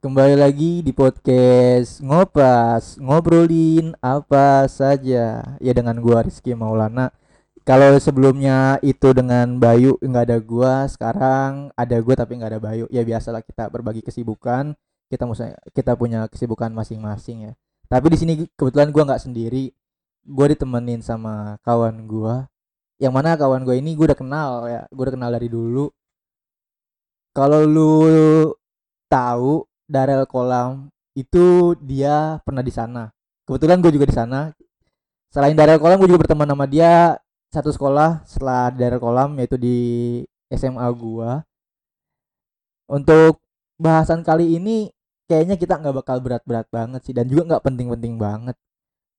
Kembali lagi di podcast Ngopas Ngobrolin apa saja. Ya dengan gua Rizky Maulana. Kalau sebelumnya itu dengan Bayu nggak ada gua. Sekarang ada gua tapi nggak ada Bayu. Ya biasalah kita berbagi kesibukan. Kita musa- kita punya kesibukan masing-masing ya. Tapi di sini kebetulan gua nggak sendiri. Gua ditemenin sama kawan gua. Yang mana kawan gua ini gua udah kenal ya. Gua udah kenal dari dulu. Kalau lu tahu Darel Kolam itu dia pernah di sana. Kebetulan gue juga di sana. Selain Darel Kolam, gue juga berteman sama dia satu sekolah setelah Darel Kolam yaitu di SMA gua. Untuk bahasan kali ini kayaknya kita nggak bakal berat-berat banget sih dan juga nggak penting-penting banget.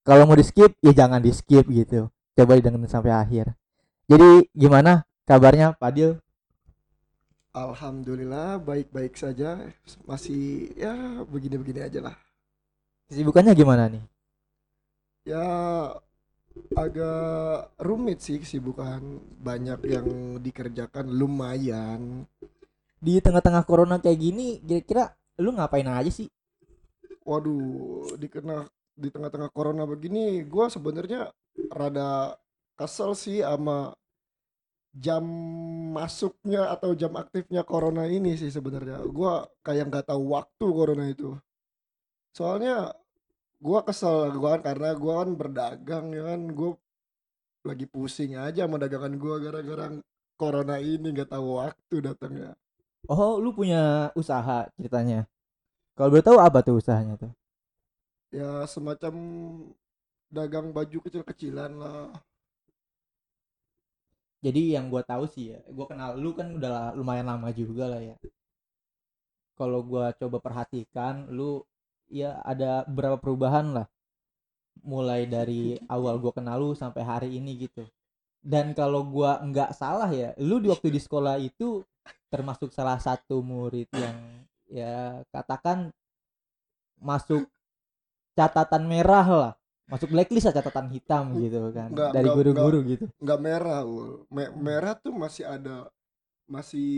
Kalau mau di skip ya jangan di skip gitu. Coba didengerin sampai akhir. Jadi gimana kabarnya Padil? Alhamdulillah baik-baik saja masih ya begini-begini aja lah Kesibukannya gimana nih? ya agak rumit sih kesibukan banyak yang dikerjakan lumayan Di tengah-tengah corona kayak gini kira-kira lu ngapain aja sih? waduh dikena di tengah-tengah corona begini gua sebenarnya rada kesel sih sama jam masuknya atau jam aktifnya corona ini sih sebenarnya. Gua kayak nggak tahu waktu corona itu. Soalnya gua kesel gua kan karena gua kan berdagang ya kan. Gua lagi pusing aja sama dagangan gua gara-gara corona ini nggak tahu waktu datangnya. Oh, lu punya usaha ceritanya. Kalau boleh tahu apa tuh usahanya tuh? ya semacam dagang baju kecil-kecilan lah Jadi yang gua tahu sih ya, gua kenal lu kan udah lumayan lama juga lah ya. Kalau gua coba perhatikan, lu ya ada beberapa perubahan lah. Mulai dari awal gua kenal lu sampai hari ini gitu. Dan kalau gua nggak salah ya, lu di waktu di sekolah itu termasuk salah satu murid yang ya katakan masuk catatan merah lah. Masuk blacklist lah catatan hitam gitu kan. Nggak- dari guru-guru gitu. nggak merah Ul. Me- merah tuh masih ada masih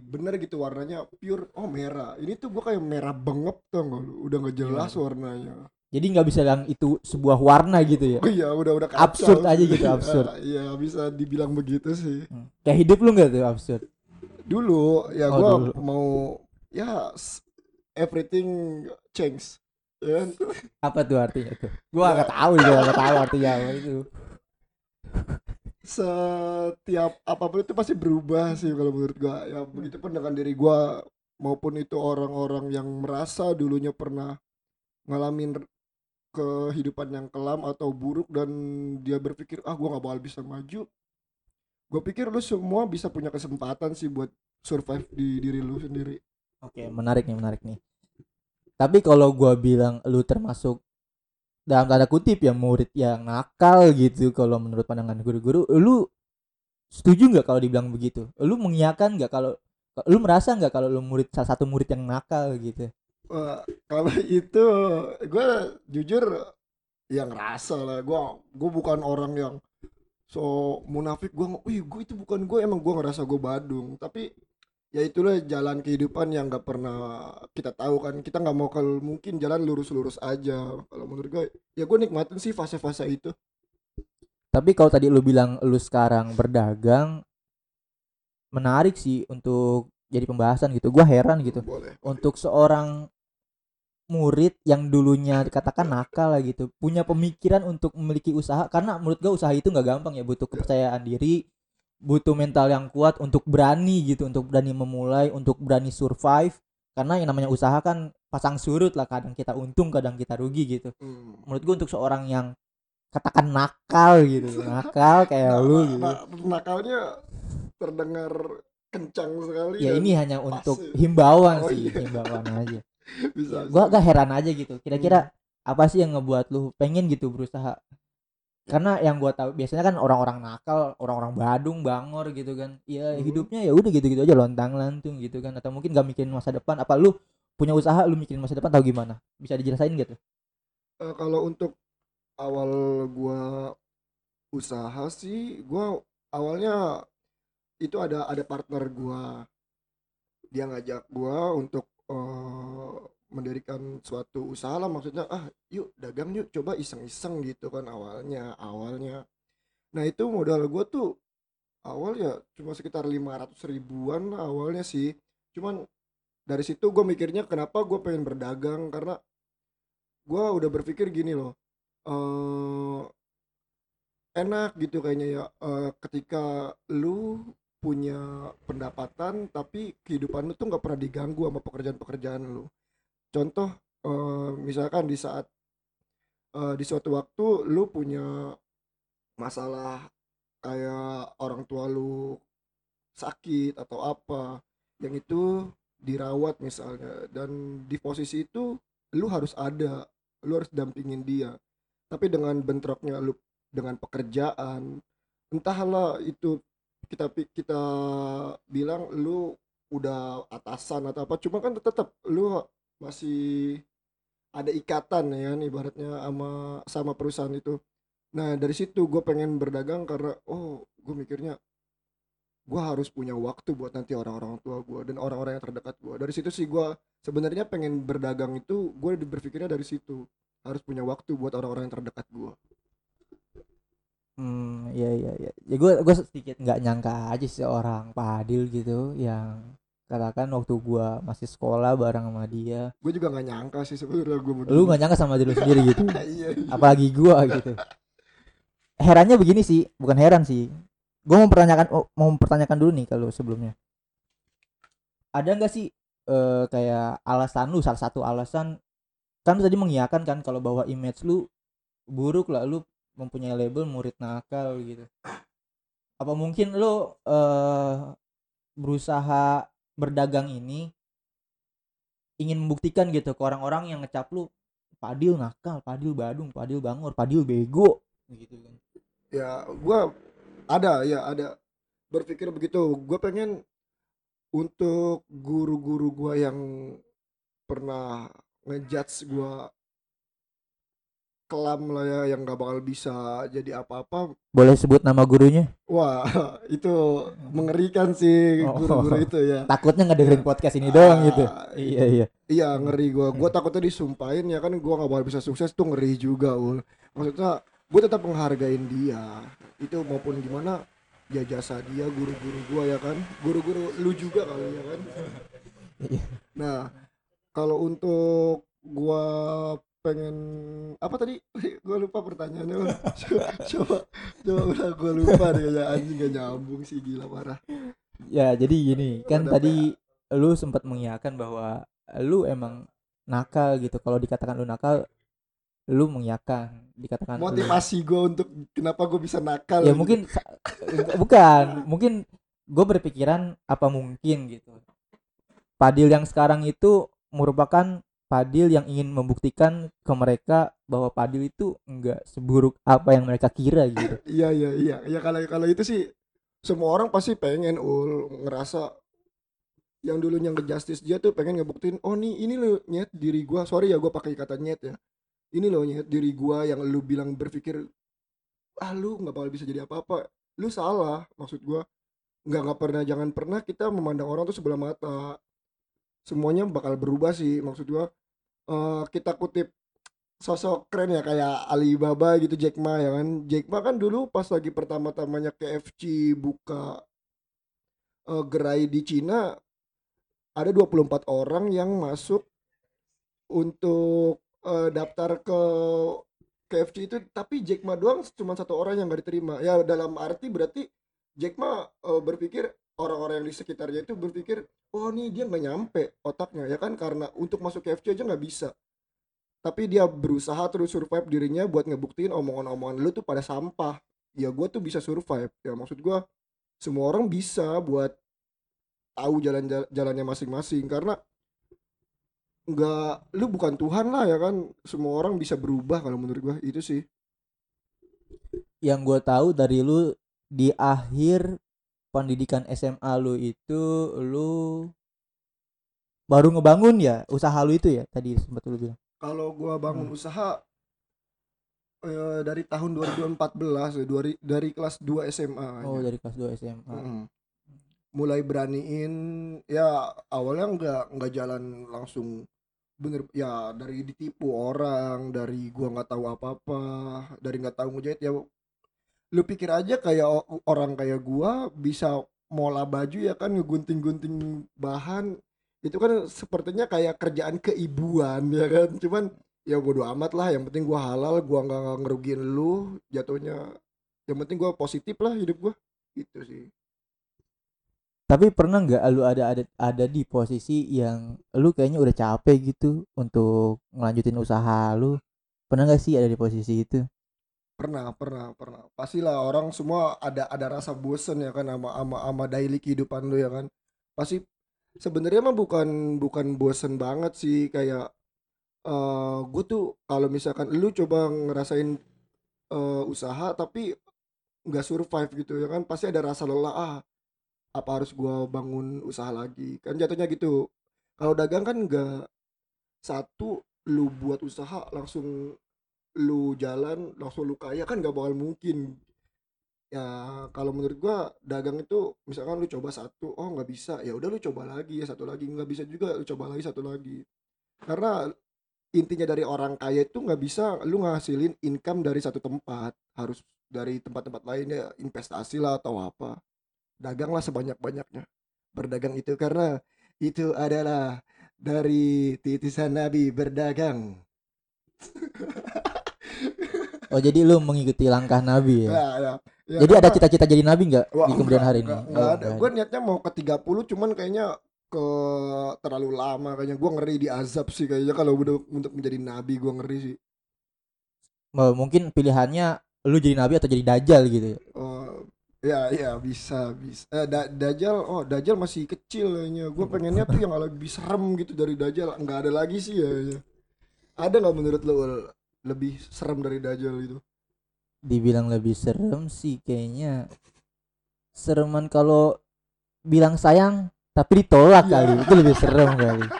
bener gitu warnanya pure oh merah ini tuh gua kayak merah bengep tuh nggak lu udah nggak jelas Gimana? warnanya Jadi nggak bisa bilang itu sebuah warna gitu ya. oh iya udah udah Absurd kacau aja sih. gitu, absurd. iya bisa dibilang begitu sih Hmm. Kayak hidup lu nggak tuh absurd? dulu ya Oh, gua dulu. mau ya everything change ya? Apa tuh artinya tuh? Gua nggak tahu juga nggak tahu artinya apa itu. setiap apa pun itu pasti berubah sih kalau menurut gua ya begitu pun dengan diri gua maupun itu orang-orang yang merasa dulunya pernah ngalamin kehidupan yang kelam atau buruk dan dia berpikir ah gua nggak bakal bisa maju gua pikir lu semua bisa punya kesempatan sih buat survive di diri lu sendiri Oke, menarik nih, menarik nih. Tapi kalau gua bilang lu termasuk dalam tanda kutip ya murid yang nakal gitu kalau menurut pandangan guru-guru, lu setuju nggak kalau dibilang begitu? Lu mengiyakan nggak kalau lu merasa nggak kalau lu murid salah satu murid yang nakal gitu? Wah, kalau itu gua jujur yang ngerasa lah gua gua bukan orang yang so munafik gua wih gua itu bukan gue emang gua ngerasa gue Badung tapi ya itulah jalan kehidupan yang nggak pernah kita tahu kan. Kita nggak mau kalau mungkin jalan lurus-lurus aja. Kalau menurut gue ya gue nikmatin sih fase-fase itu. Tapi kalau tadi lu bilang lu sekarang berdagang menarik sih untuk jadi pembahasan gitu. Gua heran gitu. boleh. Untuk seorang murid yang dulunya dikatakan nakal lah gitu, punya pemikiran untuk memiliki usaha karena menurut gua usaha itu nggak gampang ya, butuh kepercayaan diri, butuh mental yang kuat untuk berani gitu, untuk berani memulai, untuk berani survive. Karena yang namanya usaha kan pasang surut lah, kadang kita untung, kadang kita rugi gitu Hmm. menurut gue untuk seorang yang katakan nakal gitu nakal kayak Nah, lu nah, gitu nah, nakalnya terdengar kencang sekali ya ini hanya untuk himbauan Oh, sih iya. himbauan aja bisa gua agak heran aja gitu Hmm. kira-kira apa sih yang ngebuat lu pengen gitu berusaha karena yang gua tahu biasanya kan orang-orang nakal orang-orang Badung bangor gitu kan. Ya Hmm. hidupnya ya udah gitu-gitu aja lontang lantung gitu kan. Atau mungkin gak mikirin masa depan. Apa lu punya usaha lu mikirin masa depan tahu gimana? Bisa dijelasain gitu Eh, kalau untuk awal gua usaha sih gua awalnya itu ada ada partner gua. Dia ngajak gua untuk eh, mendirikan suatu usaha lah maksudnya ah yuk dagang yuk coba iseng-iseng gitu kan awalnya awalnya. Nah itu modal gue tuh awal ya cuma sekitar 500 ribuan awalnya sih. Cuman dari situ gue mikirnya kenapa gue pengen berdagang karena gue udah berpikir gini loh eh enak gitu kayaknya ya eh, ketika lu punya pendapatan tapi kehidupan lu tuh nggak pernah diganggu sama pekerjaan-pekerjaan lu contoh eh, misalkan di saat eh, di suatu waktu lu punya masalah kayak orang tua lu sakit atau apa yang itu dirawat misalnya dan di posisi itu lu harus ada lu harus dampingin dia. Tapi dengan bentroknya lu dengan pekerjaan entahlah itu kita kita bilang lu udah atasan atau apa cuma kan tetap lu masih ada ikatan ya kan ibaratnya sama sama perusahaan itu. Nah dari situ gue pengen berdagang karena oh gue mikirnya gue harus punya waktu buat nanti orang-orang tua gue dan orang-orang yang terdekat gue dari situ sih gue sebenarnya pengen berdagang itu gue berpikirnya dari situ. Harus punya waktu buat orang-orang yang terdekat gue Hmm, iya iya iya. Ya gue gue sedikit nggak nyangka aja sih orang Padil gitu yang katakan waktu gua masih sekolah bareng sama dia. gue juga nggak nyangka sih sebenarnya gue Lu nggak nyangka sama diri lu sendiri gitu. iya iya. Apalagi gua gitu. Herannya begini sih, bukan heran sih. Gue mau mempertanyakan oh, mau mempertanyakan dulu nih kalau sebelumnya. Ada nggak sih eh, kayak alasan lu salah satu alasan kan lu tadi mengiyakan kan kalau bahwa image lu buruk lah lu mempunyai label murid nakal gitu. Apa mungkin lu eh berusaha berdagang ini ingin membuktikan gitu ke orang-orang yang ngecap lu Padil nakal, Padil badung, Padil bangor, Padil bego gitu kan. ya gue ada ya ada berpikir begitu gue pengen untuk guru-guru gue yang pernah ngejudge gue kelam lah ya yang gak bakal bisa jadi apa-apa Boleh sebut nama gurunya? wah itu mengerikan sih Oh. guru-guru itu ya Takutnya nggak dengerin podcast ini doang gitu. Ah, Iya iya. iya ngeri gue gue takutnya disumpahin ya kan gue gak bakal bisa sukses tuh ngeri juga ul maksudnya gue tetap menghargain dia itu maupun gimana ya jasa dia guru-guru gue ya kan guru-guru lu juga kali ya kan Iya. nah kalau untuk gua pengen apa tadi gua lupa pertanyaannya coba coba udah gua lupa deh ya anjing gak nyambung sih gila parah Ya jadi gini kan Udah, tadi lu sempat mengiyakan bahwa lu emang nakal gitu. Kalau dikatakan lu nakal, lu mengiyakan. Dikatakan motivasi gua untuk kenapa gua bisa nakal ya gitu. mungkin bukan mungkin gue berpikiran apa mungkin gitu Padil yang sekarang itu merupakan Padil yang ingin membuktikan ke mereka bahwa Padil itu enggak seburuk apa yang mereka kira gitu. Iya iya iya. Ya kalau kalau itu sih semua orang pasti pengen ul ngerasa yang dulunya ngejustice dia tuh pengen ngebuktiin oh nih ini lo nyet diri gua. Sorry ya gua pakai kata nyet ya. Ini loh nyet diri gua yang lu bilang berpikir ah lu nggak bakal bisa jadi apa-apa lu salah maksud gua. Nggak nggak pernah jangan pernah kita memandang orang tuh sebelah mata semuanya bakal berubah sih. Maksud gua Eh, kita kutip sosok keren ya kayak Alibaba gitu Jack Ma ya kan? Jack Ma kan dulu pas lagi pertama-tamanya KFC buka eh, gerai di Cina ada 24 orang yang masuk untuk eh, daftar ke KFC itu. Tapi Jack Ma doang cuma satu orang yang gak diterima. Ya dalam arti berarti Jack Ma eh, berpikir orang-orang yang di sekitarnya itu berpikir oh nih dia nggak nyampe otaknya ya kan? Karena untuk masuk KFC aja nggak bisa. Tapi dia berusaha terus survive dirinya buat ngebuktiin omongan-omongan lu tuh pada sampah. Ya gue tuh bisa survive. Ya maksud gue semua orang bisa buat tahu jalan jalannya masing-masing. Karena nggak lu bukan Tuhan lah ya kan? Semua orang bisa berubah kalau menurut gue itu sih. Yang gue tahu dari lu di akhir pendidikan SMA lu itu lu baru ngebangun ya usaha lu itu ya tadi sempat lu bilang kalau gua bangun Hmm. usaha eh, dari tahun 2014 ya, dari dari kelas 2 SMA oh aja. dari kelas 2 SMA Mm-mm. mulai beraniin ya awalnya nggak nggak jalan langsung bener ya dari ditipu orang dari gua nggak tahu apa-apa dari nggak tahu ngejahit ya lu pikir aja kayak orang kayak gua bisa mola baju ya kan ngegunting-gunting bahan. Itu kan sepertinya kayak kerjaan keibuan ya kan? Cuman ya bodo amat lah yang penting gua halal gua nggak ngerugiin lu jatuhnya. Yang penting gua positif lah hidup gua. Gitu sih. Tapi pernah nggak lu ada ada ada di posisi yang lu kayaknya udah capek gitu untuk ngelanjutin usaha lu? Pernah nggak sih ada di posisi itu? Pernah pernah pernah. Pastilah orang semua ada ada rasa bosen ya kan sama sama sama daily kehidupan lu ya kan. Pasti sebenarnya mah bukan bukan bosen banget sih kayak eh gue tuh kalau misalkan lu coba ngerasain eh, usaha tapi nggak survive gitu ya kan pasti ada rasa lelah ah apa harus gua bangun usaha lagi? Kan jatuhnya gitu. Kalau dagang kan nggak satu lu buat usaha langsung lu jalan langsung lu kaya kan nggak bakal mungkin. Ya kalau menurut gua dagang itu misalkan lu coba satu oh nggak bisa ya udah lu coba lagi ya satu lagi nggak bisa juga lu coba lagi satu lagi. Karena intinya dari orang kaya itu nggak bisa lu ngasilin income dari satu tempat harus dari tempat-tempat lainnya investasi lah atau apa. Daganglah sebanyak-banyaknya berdagang itu. Karena itu adalah dari titisan Nabi berdagang Oh jadi lu mengikuti langkah Nabi ya? ya, ya. Ya, Jadi ada karena- cita-cita jadi Nabi nggak di kemudian hari ini? enggak, Oh, enggak ada. nggak Gue niatnya mau ke 30 cuman kayaknya ke terlalu lama kayaknya gue ngeri di azab sih kayaknya kalau udah untuk menjadi nabi gue ngeri sih. Oh, mungkin pilihannya lu jadi Nabi atau jadi Dajjal gitu ya? Oh, ya ya bisa bisa. Eh, da- Dajjal oh Dajjal masih kecil kayaknya. Gue pengennya tuh yang lebih serem gitu dari Dajjal. Enggak ada lagi sih ya. Ada nggak menurut lo lebih serem dari Dajjal itu? Dibilang lebih serem sih kayaknya sereman kalau bilang sayang tapi ditolak Iya. kali itu lebih serem kali.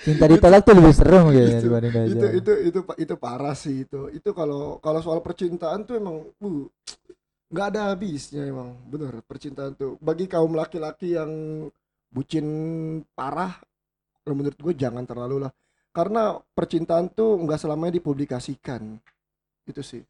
Cinta ditolak tuh lebih serem kayaknya Itu- dibanding itu Dajjal. itu itu pa- itu parah sih itu itu kalau kalau soal percintaan tuh emang uh, nggak ada habisnya emang bener percintaan tuh bagi kaum laki-laki yang bucin parah menurut gue jangan terlalu lah karena percintaan tuh nggak selamanya dipublikasikan itu sih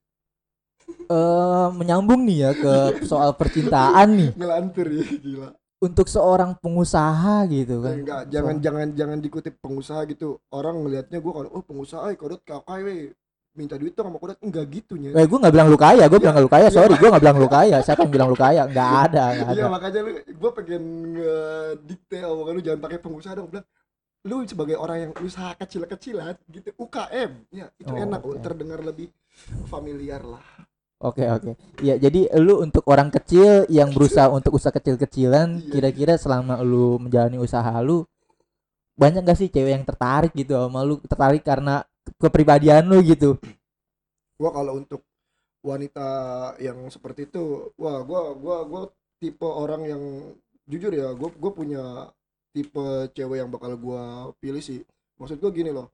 Eh, menyambung nih ya ke soal percintaan nih ngelantur ya gila untuk seorang pengusaha gitu kan. enggak jangan jangan jangan dikutip pengusaha gitu orang ngelihatnya gue kalau oh pengusaha eh kodot kakak we minta duit tuh sama kodot enggak gitu nya Eh, gue nggak bilang lu kaya, gue bilang lu kaya. Sorry, gue nggak bilang lu kaya. Siapa yang bilang lu kaya? Nggak ada, nggak ada. Iya makanya lu gue pengen ngedetail makanya lu jangan pakai pengusaha dong bilang lu sebagai orang yang usaha kecil-kecilan gitu UKM ya itu Oh, enak oke. terdengar lebih familiar lah Oke oke. Ya jadi lu untuk orang kecil yang berusaha untuk usaha kecil-kecilan, Iya. kira-kira selama lu menjalani usaha lu banyak gak sih cewek yang tertarik gitu sama lu tertarik karena kepribadian lu gitu? gua kalau untuk wanita yang seperti itu wah gua gua gua tipe orang yang jujur ya gua gua punya tipe cewek yang bakal gua pilih sih. Maksud gua gini loh.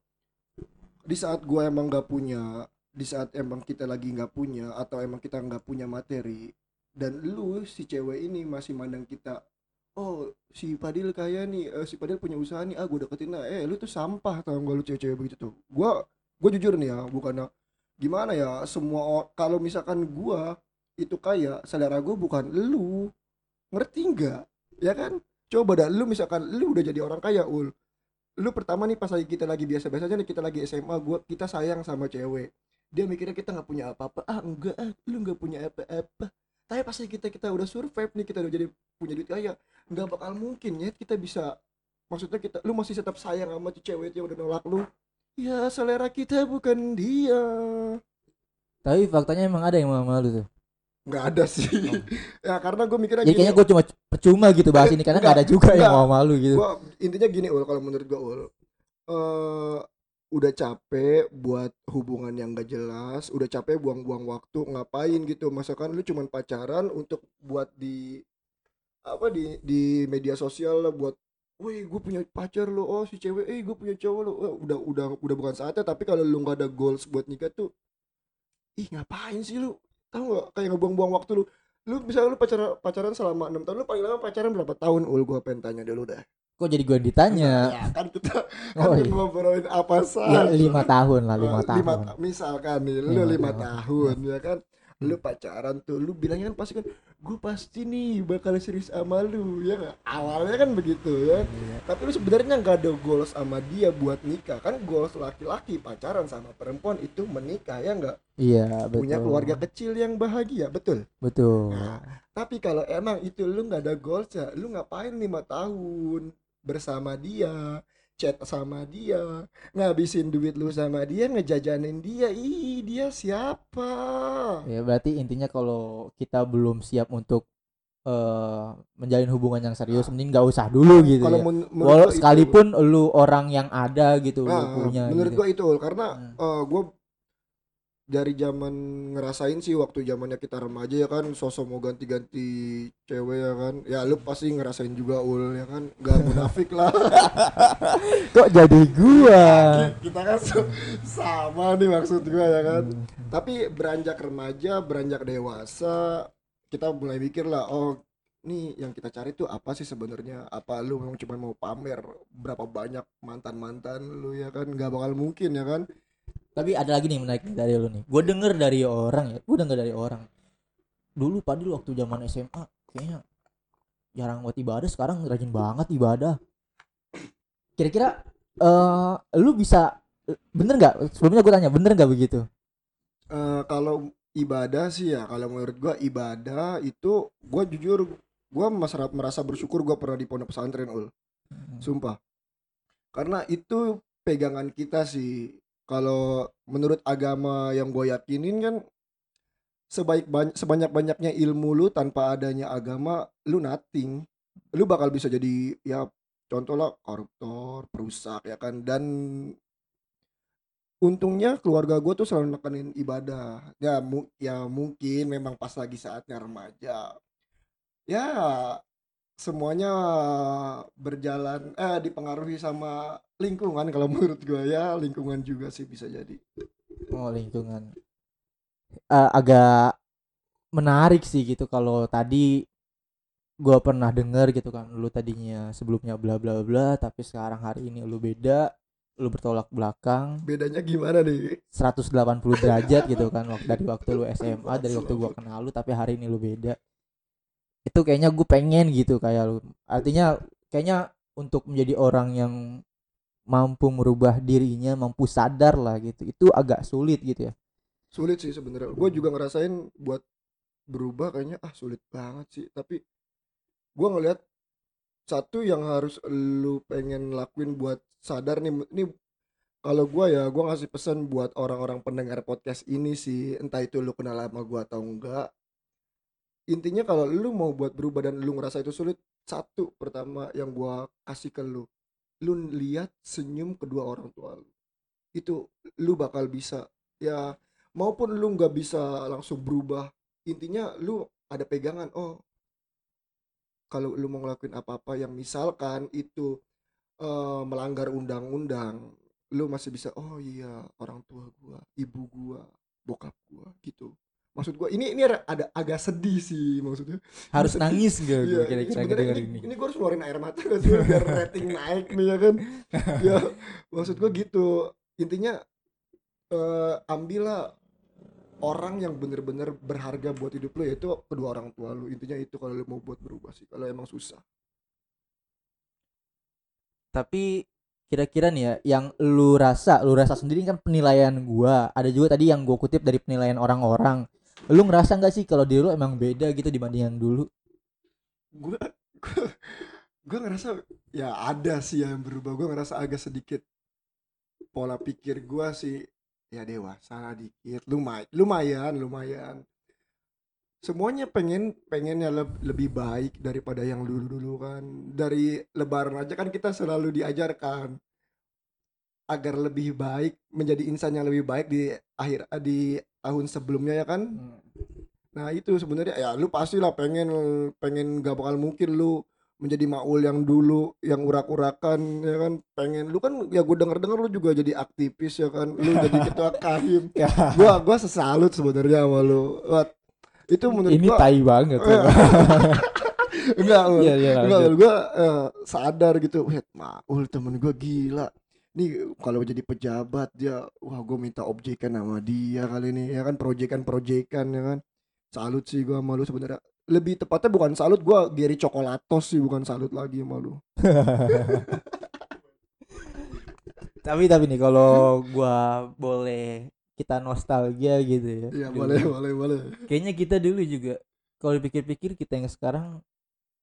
Di saat gua emang gak punya di saat emang kita lagi nggak punya atau emang kita nggak punya materi dan lu si cewek ini masih mandang kita oh si Padil kaya nih eh, si Padil punya usaha nih ah gue deketin lah. Eh lu tuh sampah tau gak lu cewek-cewek begitu tuh? Gua gue jujur nih ya bukan gimana ya semua kalau misalkan gua itu kaya selera gua bukan lu. Ngerti nggak? Ya kan coba dah lu misalkan lu udah jadi orang kaya ul. Lu pertama nih pas lagi kita lagi biasa biasanya nih kita lagi SMA gua kita sayang sama cewek. Dia mikirnya kita nggak punya apa-apa. Ah enggak ah lu nggak punya apa-apa. Tapi pas kita kita udah survive nih kita udah jadi punya duit kaya nggak bakal mungkin ya kita bisa maksudnya kita lu masih tetap sayang sama cewek yang udah nolak lu. Ya selera kita bukan dia. Tapi faktanya emang ada yang mau sama lu tuh. Nggak ada sih ya karena gue mikirnya Jadi gini kayaknya gue cuma percuma gitu bahas ini karena nggak ada juga yang Enggak. mau sama lu gitu. gua intinya gini ul kalau menurut gue ul eh udah capek buat hubungan yang gak jelas udah capek buang-buang waktu ngapain gitu masakan lu cuman pacaran untuk buat di apa di di media sosial lah buat Wih, gue punya pacar lo, oh si cewek, eh gue punya cowok lo, Wah, udah udah udah bukan saatnya. Tapi kalau lu nggak ada goals buat nikah tuh, ih ngapain sih lu? Tahu nggak? Kayak ngebuang-buang waktu lu. Lu misalnya lu pacaran pacaran selama enam tahun, lu paling lama pacaran berapa tahun? Ul, gue pengen tanya dulu dah. kok jadi gue ditanya ya kan kita Oh, kan iya. ngobrolin apa ya saja lima tahun lah lima tahun ta- misalkan nih lu Lima lima tahun. tahun ya kan lu pacaran tuh lu bilangnya kan pasti kan gue pasti nih bakal serius sama lu ya nggak? Awalnya kan begitu ya. Iya. tapi lu sebenarnya nggak ada goals sama dia buat nikah. Kan goals laki-laki pacaran sama perempuan itu menikah ya nggak? Iya betul. punya keluarga kecil yang bahagia betul? Betul. Nah, tapi kalau emang itu lu nggak ada goals ya lu ngapain lima tahun bersama dia chat sama dia ngabisin duit lu sama dia ngejajanin dia ih dia siapa ya berarti intinya kalau kita belum siap untuk eh menjalin hubungan yang serius mending nggak usah dulu gitu kalau ya men- Walau gua itu- sekalipun lu orang yang ada gitu lu nah, punya menurut gitu. gua itu karena Hmm. eh, gua dari zaman ngerasain sih waktu zamannya kita remaja ya kan sosok mau ganti-ganti cewek ya kan. Ya lu pasti ngerasain juga ul ya kan. Gak munafik lah. Kok jadi gua? Kita kan sama nih maksud gua ya kan. Hmm. tapi beranjak remaja beranjak dewasa kita mulai mikir lah oh nih yang kita cari tuh apa sih sebenarnya? Apa lu memang cuma mau pamer berapa banyak mantan mantan lu ya kan? Nggak bakal mungkin ya kan tapi ada lagi nih menarik nih dari lu nih. Gue denger dari orang ya gue denger dari orang. Dulu padahal waktu zaman SMA kayaknya jarang buat ibadah sekarang rajin banget ibadah. Kira-kira eh lu bisa bener nggak? Sebelumnya gue tanya bener nggak begitu? Eh, kalau ibadah sih ya kalau menurut gua ibadah itu gua jujur gua merasa merasa bersyukur gua pernah di pondok pesantren ul. Sumpah. Karena itu pegangan kita sih kalau menurut agama yang gue yakinin kan sebaik banyak sebanyak banyaknya ilmu lu tanpa adanya agama lu nothing. Lu bakal bisa jadi ya contoh lah koruptor perusak ya kan? Dan untungnya keluarga gue tuh selalu nekenin ibadah. Ya mu- ya mungkin memang pas lagi saatnya remaja. Ya semuanya berjalan eh dipengaruhi sama lingkungan. Kalau menurut gue ya lingkungan juga sih bisa jadi. Oh lingkungan. Eh, agak menarik sih gitu. Kalau tadi gua pernah denger gitu kan lu tadinya sebelumnya bla bla bla tapi sekarang hari ini lu beda lu bertolak belakang. Bedanya gimana nih? 180 derajat gitu kan waktu dari waktu lu SMA dari waktu gua kenal lu tapi hari ini lu beda itu kayaknya gue pengen gitu kayak lu. Artinya kayaknya untuk menjadi orang yang mampu merubah dirinya mampu sadar lah gitu itu agak sulit gitu ya. Sulit sih sebenarnya. Gue juga ngerasain buat berubah kayaknya ah sulit banget sih. Tapi gue ngelihat satu yang harus lu pengen lakuin buat sadar nih ini kalau gue ya gue ngasih pesan buat orang-orang pendengar podcast ini sih entah itu lu kenal sama gue atau enggak intinya kalau lu mau buat berubah dan lu ngerasa itu sulit satu pertama yang gue kasih ke lu lu lihat senyum kedua orang tua lu. Itu lu bakal bisa ya maupun lu nggak bisa langsung berubah intinya lu ada pegangan oh kalau lu mau ngelakuin apa-apa yang misalkan itu eh, melanggar undang-undang lu masih bisa oh iya orang tua gua ibu gua bokap gua maksud gua ini ini ada- agak sedih sih maksudnya. Harus nangis gak Iya, gue kira-kira ngedenger ini, ini? ini gue harus ngeluarin air mata gak sih? Biar rating naik nih ya kan? Ya maksud gue gitu. Intinya eh ambillah orang yang bener-bener berharga buat hidup lo yaitu kedua orang tua lu. Intinya itu kalau lu mau buat berubah sih kalau emang susah. Tapi kira-kira nih ya yang lu rasa lu rasa sendiri kan penilaian gua. Ada juga tadi yang gua kutip dari penilaian orang-orang lu ngerasa nggak sih kalau diri lu emang beda gitu dibanding yang dulu? Gue gue ngerasa ya ada sih yang berubah. Gue ngerasa agak sedikit pola pikir gue sih ya dewasa lah dikit. Lumayan lumayan lumayan. Semuanya pengen pengennya leb- lebih baik daripada yang dulu dulu kan. Dari lebaran aja kan kita selalu diajarkan agar lebih baik menjadi insan yang lebih baik di akhir di tahun sebelumnya ya kan? Nah itu sebenarnya ya lu pastilah pengen pengen gak bakal mungkin lu menjadi Maul yang dulu yang urak-urakan ya kan? Pengen lu kan ya gue denger denger lu juga jadi aktivis ya kan? Lu jadi ketua kahim. Ya. Gua gua sesalut sebenarnya sama lu. Wah, itu menurut ini gua tai banget Eh, enggak. Iya, iya, enggak gue sadar gitu wait maul temen gue gila nih kalau jadi pejabat dia wah gue minta objekan sama dia kali ini ya kan proyekan proyekan ya kan. Salut sih gue sama lu sebenarnya. Lebih tepatnya bukan salut gue Gary Coklatos sih bukan salut lagi sama lu. Tapi tapi nih kalau gua boleh kita nostalgia gitu ya. iya boleh boleh boleh. Kayaknya kita dulu juga kalau dipikir-pikir kita yang sekarang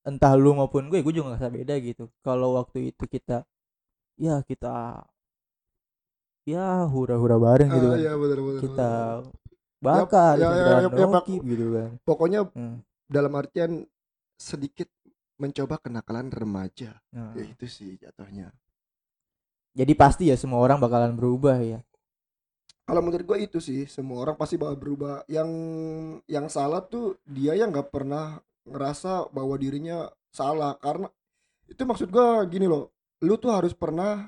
entah lu maupun gue, gue juga ngerasa beda gitu. Kalau waktu itu kita ya kita ya hura-hura bareng gitu Ah, kan. iya benar benar Kita benar. bakar, ya, kita ya, ya, ya, Pak. nokip gitu kan. pokoknya Hmm. dalam artian sedikit mencoba kenakalan remaja Nah, ya itu sih jatuhnya Jadi pasti ya semua orang bakalan berubah ya. kalau menurut gue itu sih semua orang pasti bakal berubah yang yang salah tuh dia yang nggak pernah ngerasa bahwa dirinya salah karena itu maksud gue gini loh lu tuh harus pernah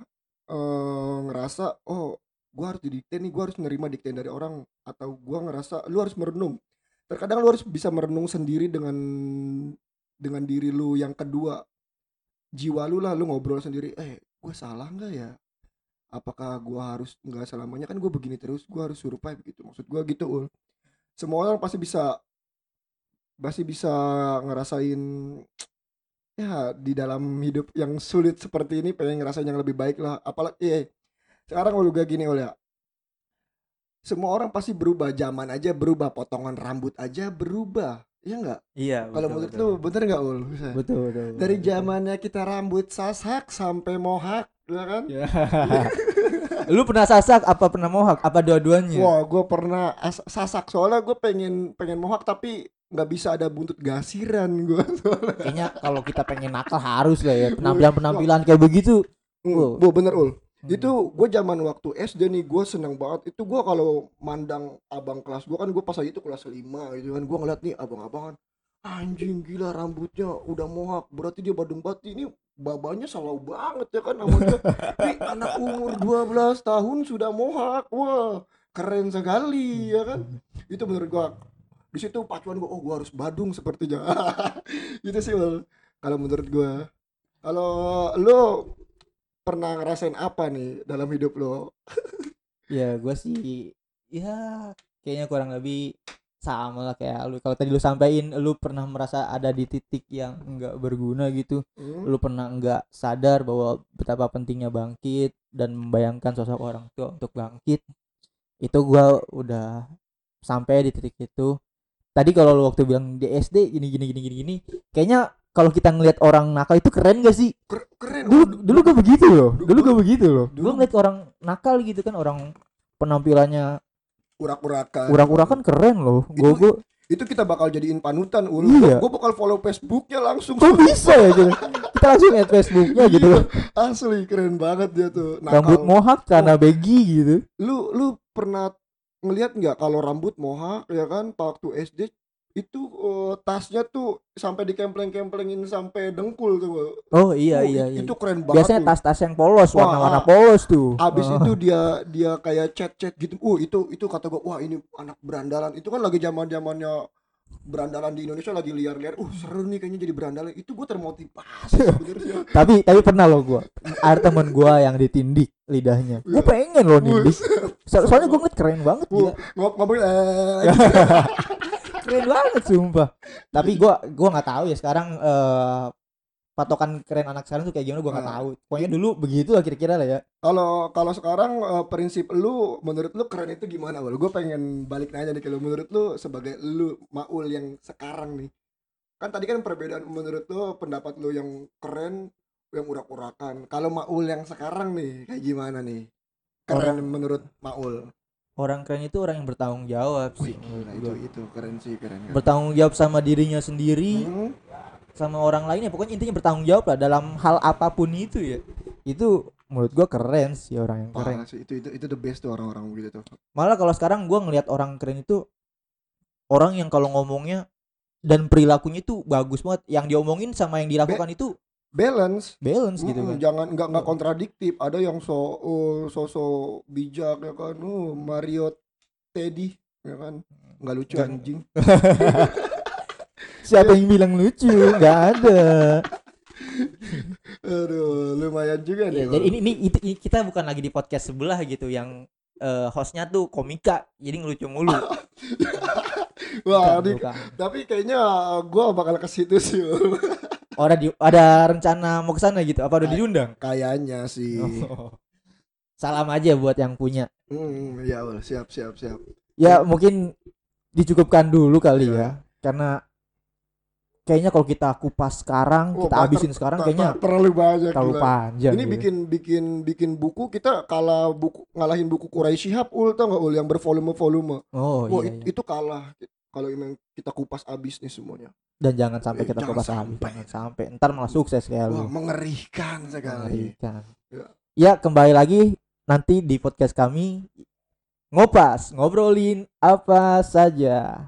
eh, ngerasa oh gue harus didikte nih gue harus nerima dikte dari orang atau gue ngerasa lu harus merenung. Terkadang lu harus bisa merenung sendiri dengan dengan diri lu yang kedua. Jiwa lu lah lu ngobrol sendiri eh gue salah nggak ya? Apakah gua harus nggak selamanya? Kan gue begini terus gua harus survive gitu maksud gua gitu ul. Semua orang pasti bisa pasti bisa ngerasain ya di dalam hidup yang sulit seperti ini pengen ngerasain yang lebih baik lah apalagi eh, sekarang ul juga gini ul ya semua orang pasti berubah zaman aja berubah potongan rambut aja berubah ya nggak Iya. kalau menurut lu bener nggak ul betul betul. dari betul. zamannya kita rambut sasak sampai mohak ya kan Ya. lu pernah sasak apa pernah mohak apa dua-duanya? Wah, gue pernah as- sasak soalnya gue pengen pengen mohak tapi nggak bisa ada buntut gasiran gue. Kayaknya kalau kita pengen nakal harus lah ya penampilan-penampilan kayak begitu. Wow. Bu bener ul. Hmm. Itu gue zaman waktu SD nih gue seneng banget. Itu gue kalau mandang abang kelas gue kan gue pas lagi itu kelas 5 gitu kan gue ngeliat nih abang-abangan anjing gila rambutnya udah mohak berarti dia badung bati ini babanya salah banget ya kan sama dia Nih, anak umur 12 tahun sudah mohak wah keren sekali ya kan. Itu menurut gua di situ pacuan gua oh gua harus badung sepertinya itu sih kalau menurut gua kalau lo pernah ngerasain apa nih dalam hidup lo? Ya gue sih ya kayaknya kurang lebih sama lah kayak lu kalau tadi lu sampein lu pernah merasa ada di titik yang enggak berguna gitu? Hmm? lu pernah enggak sadar bahwa betapa pentingnya bangkit dan membayangkan sosok orang tua untuk bangkit? Itu gua udah sampai di titik itu. Tadi kalau lu waktu bilang di SD gini gini gini gini gini kayaknya kalau kita ngelihat orang nakal itu keren gak sih? Ker- keren. Dulu Ul. dulu gue begitu loh Dulu gua- gue begitu loh. Dulu- ngeliat orang nakal gitu kan orang penampilannya urak-urakan. Urak-urakan keren loh. Gue gue itu kita bakal jadiin panutan ul. Iya. gua bakal follow Facebooknya langsung. Kok bisa ya gitu kita langsung add Facebooknya gitu. Iya, asli keren banget dia tuh. Rambut Nakal. mohak karena baggy gitu. Lu lu pernah ngelihat nggak kalau rambut mohak ya kan waktu SD itu eh, tasnya tuh sampai dikempleng-kemplengin sampai dengkul tuh oh iya Oh, iya iya. itu keren banget biasanya tas-tas yang polos warna-warna polos tuh. Abis Ah. itu dia dia kayak chat-chat gitu. Uh itu itu kata gua wah ini anak berandalan. Itu kan lagi zaman zamannya berandalan di Indonesia lagi liar-liar. Uh seru nih kayaknya jadi berandalan. Itu gua termotivasi sebenarnya. Tapi tapi pernah loh gue ada temen gue yang ditindik lidahnya. Gue Iya. pengen loh nindik. So- soalnya gue ngeliat keren banget uh, gila. keren banget sumpah tapi gue gua nggak tahu ya sekarang eh, patokan keren anak sekarang tuh kayak gimana gue nggak Ah. tahu pokoknya dulu begitu lah kira-kira lah ya Kalau kalau sekarang eh, prinsip lu menurut lu keren itu gimana? Wal? Gue pengen balik nanya nih kalau menurut lu sebagai lu Maul yang sekarang nih. Kan tadi kan perbedaan menurut lu pendapat lu yang keren yang urak-urakan. Kalau Maul yang sekarang nih kayak gimana nih? Keren menurut Maul. Orang keren itu orang yang bertanggung jawab sih menurut Nah, itu itu keren sih keren. keren. bertanggung jawab sama dirinya sendiri Hmm, sama orang lainnya pokoknya intinya bertanggung jawab lah dalam hal apa pun itu ya itu menurut gua keren sih orang yang keren sih itu itu itu the best tuh orang-orang begitu tuh. malah kalau sekarang gua ngelihat orang keren itu orang yang kalau ngomongnya dan perilakunya itu bagus banget yang diomongin sama yang dilakukan itu Balance. balance gitu kan jangan nggak nggak kontradiktif ada yang so oh, sosok bijak ya kan uh, Mario Teddy ya kan nggak lucu Nggak- anjing Siapa yang bilang lucu? Nggak ada. Aduh, lumayan juga nih. Ya, jadi ini, ini, itu- kita bukan lagi di podcast sebelah gitu yang eh, hostnya tuh komika jadi ngelucu mulu. Wah, Bukan, bukan. tapi kayaknya gua bakal ke situ sih. Oh, ada di, ada rencana mau ke sana gitu. Apa udah diundang? Kayaknya sih. Oh. Salam aja buat yang punya. Hmm, ya Allah, siap siap siap. Ya mungkin dicukupkan dulu kali Iya. ya. Karena kayaknya kalau kita kupas sekarang, Oh, kita habisin sekarang kayaknya ter- terlalu banyak. terlalu gila. panjang. Ini gitu. bikin bikin bikin buku kita kalah buku ngalahin buku Quraisy Shihab ul tau nggak ul yang bervolume-volume. Oh Wah, iya, it- iya. itu kalah kalau emang kita kupas abis nih semuanya. Dan jangan sampai Eh, kita jangan kupas habis, sampai. jangan sampai. Ntar malah sukses kayak Wah, lu. mengerikan sekali. Mengerikan. Ya. Ya kembali lagi nanti di podcast kami ngopas ngobrolin apa saja.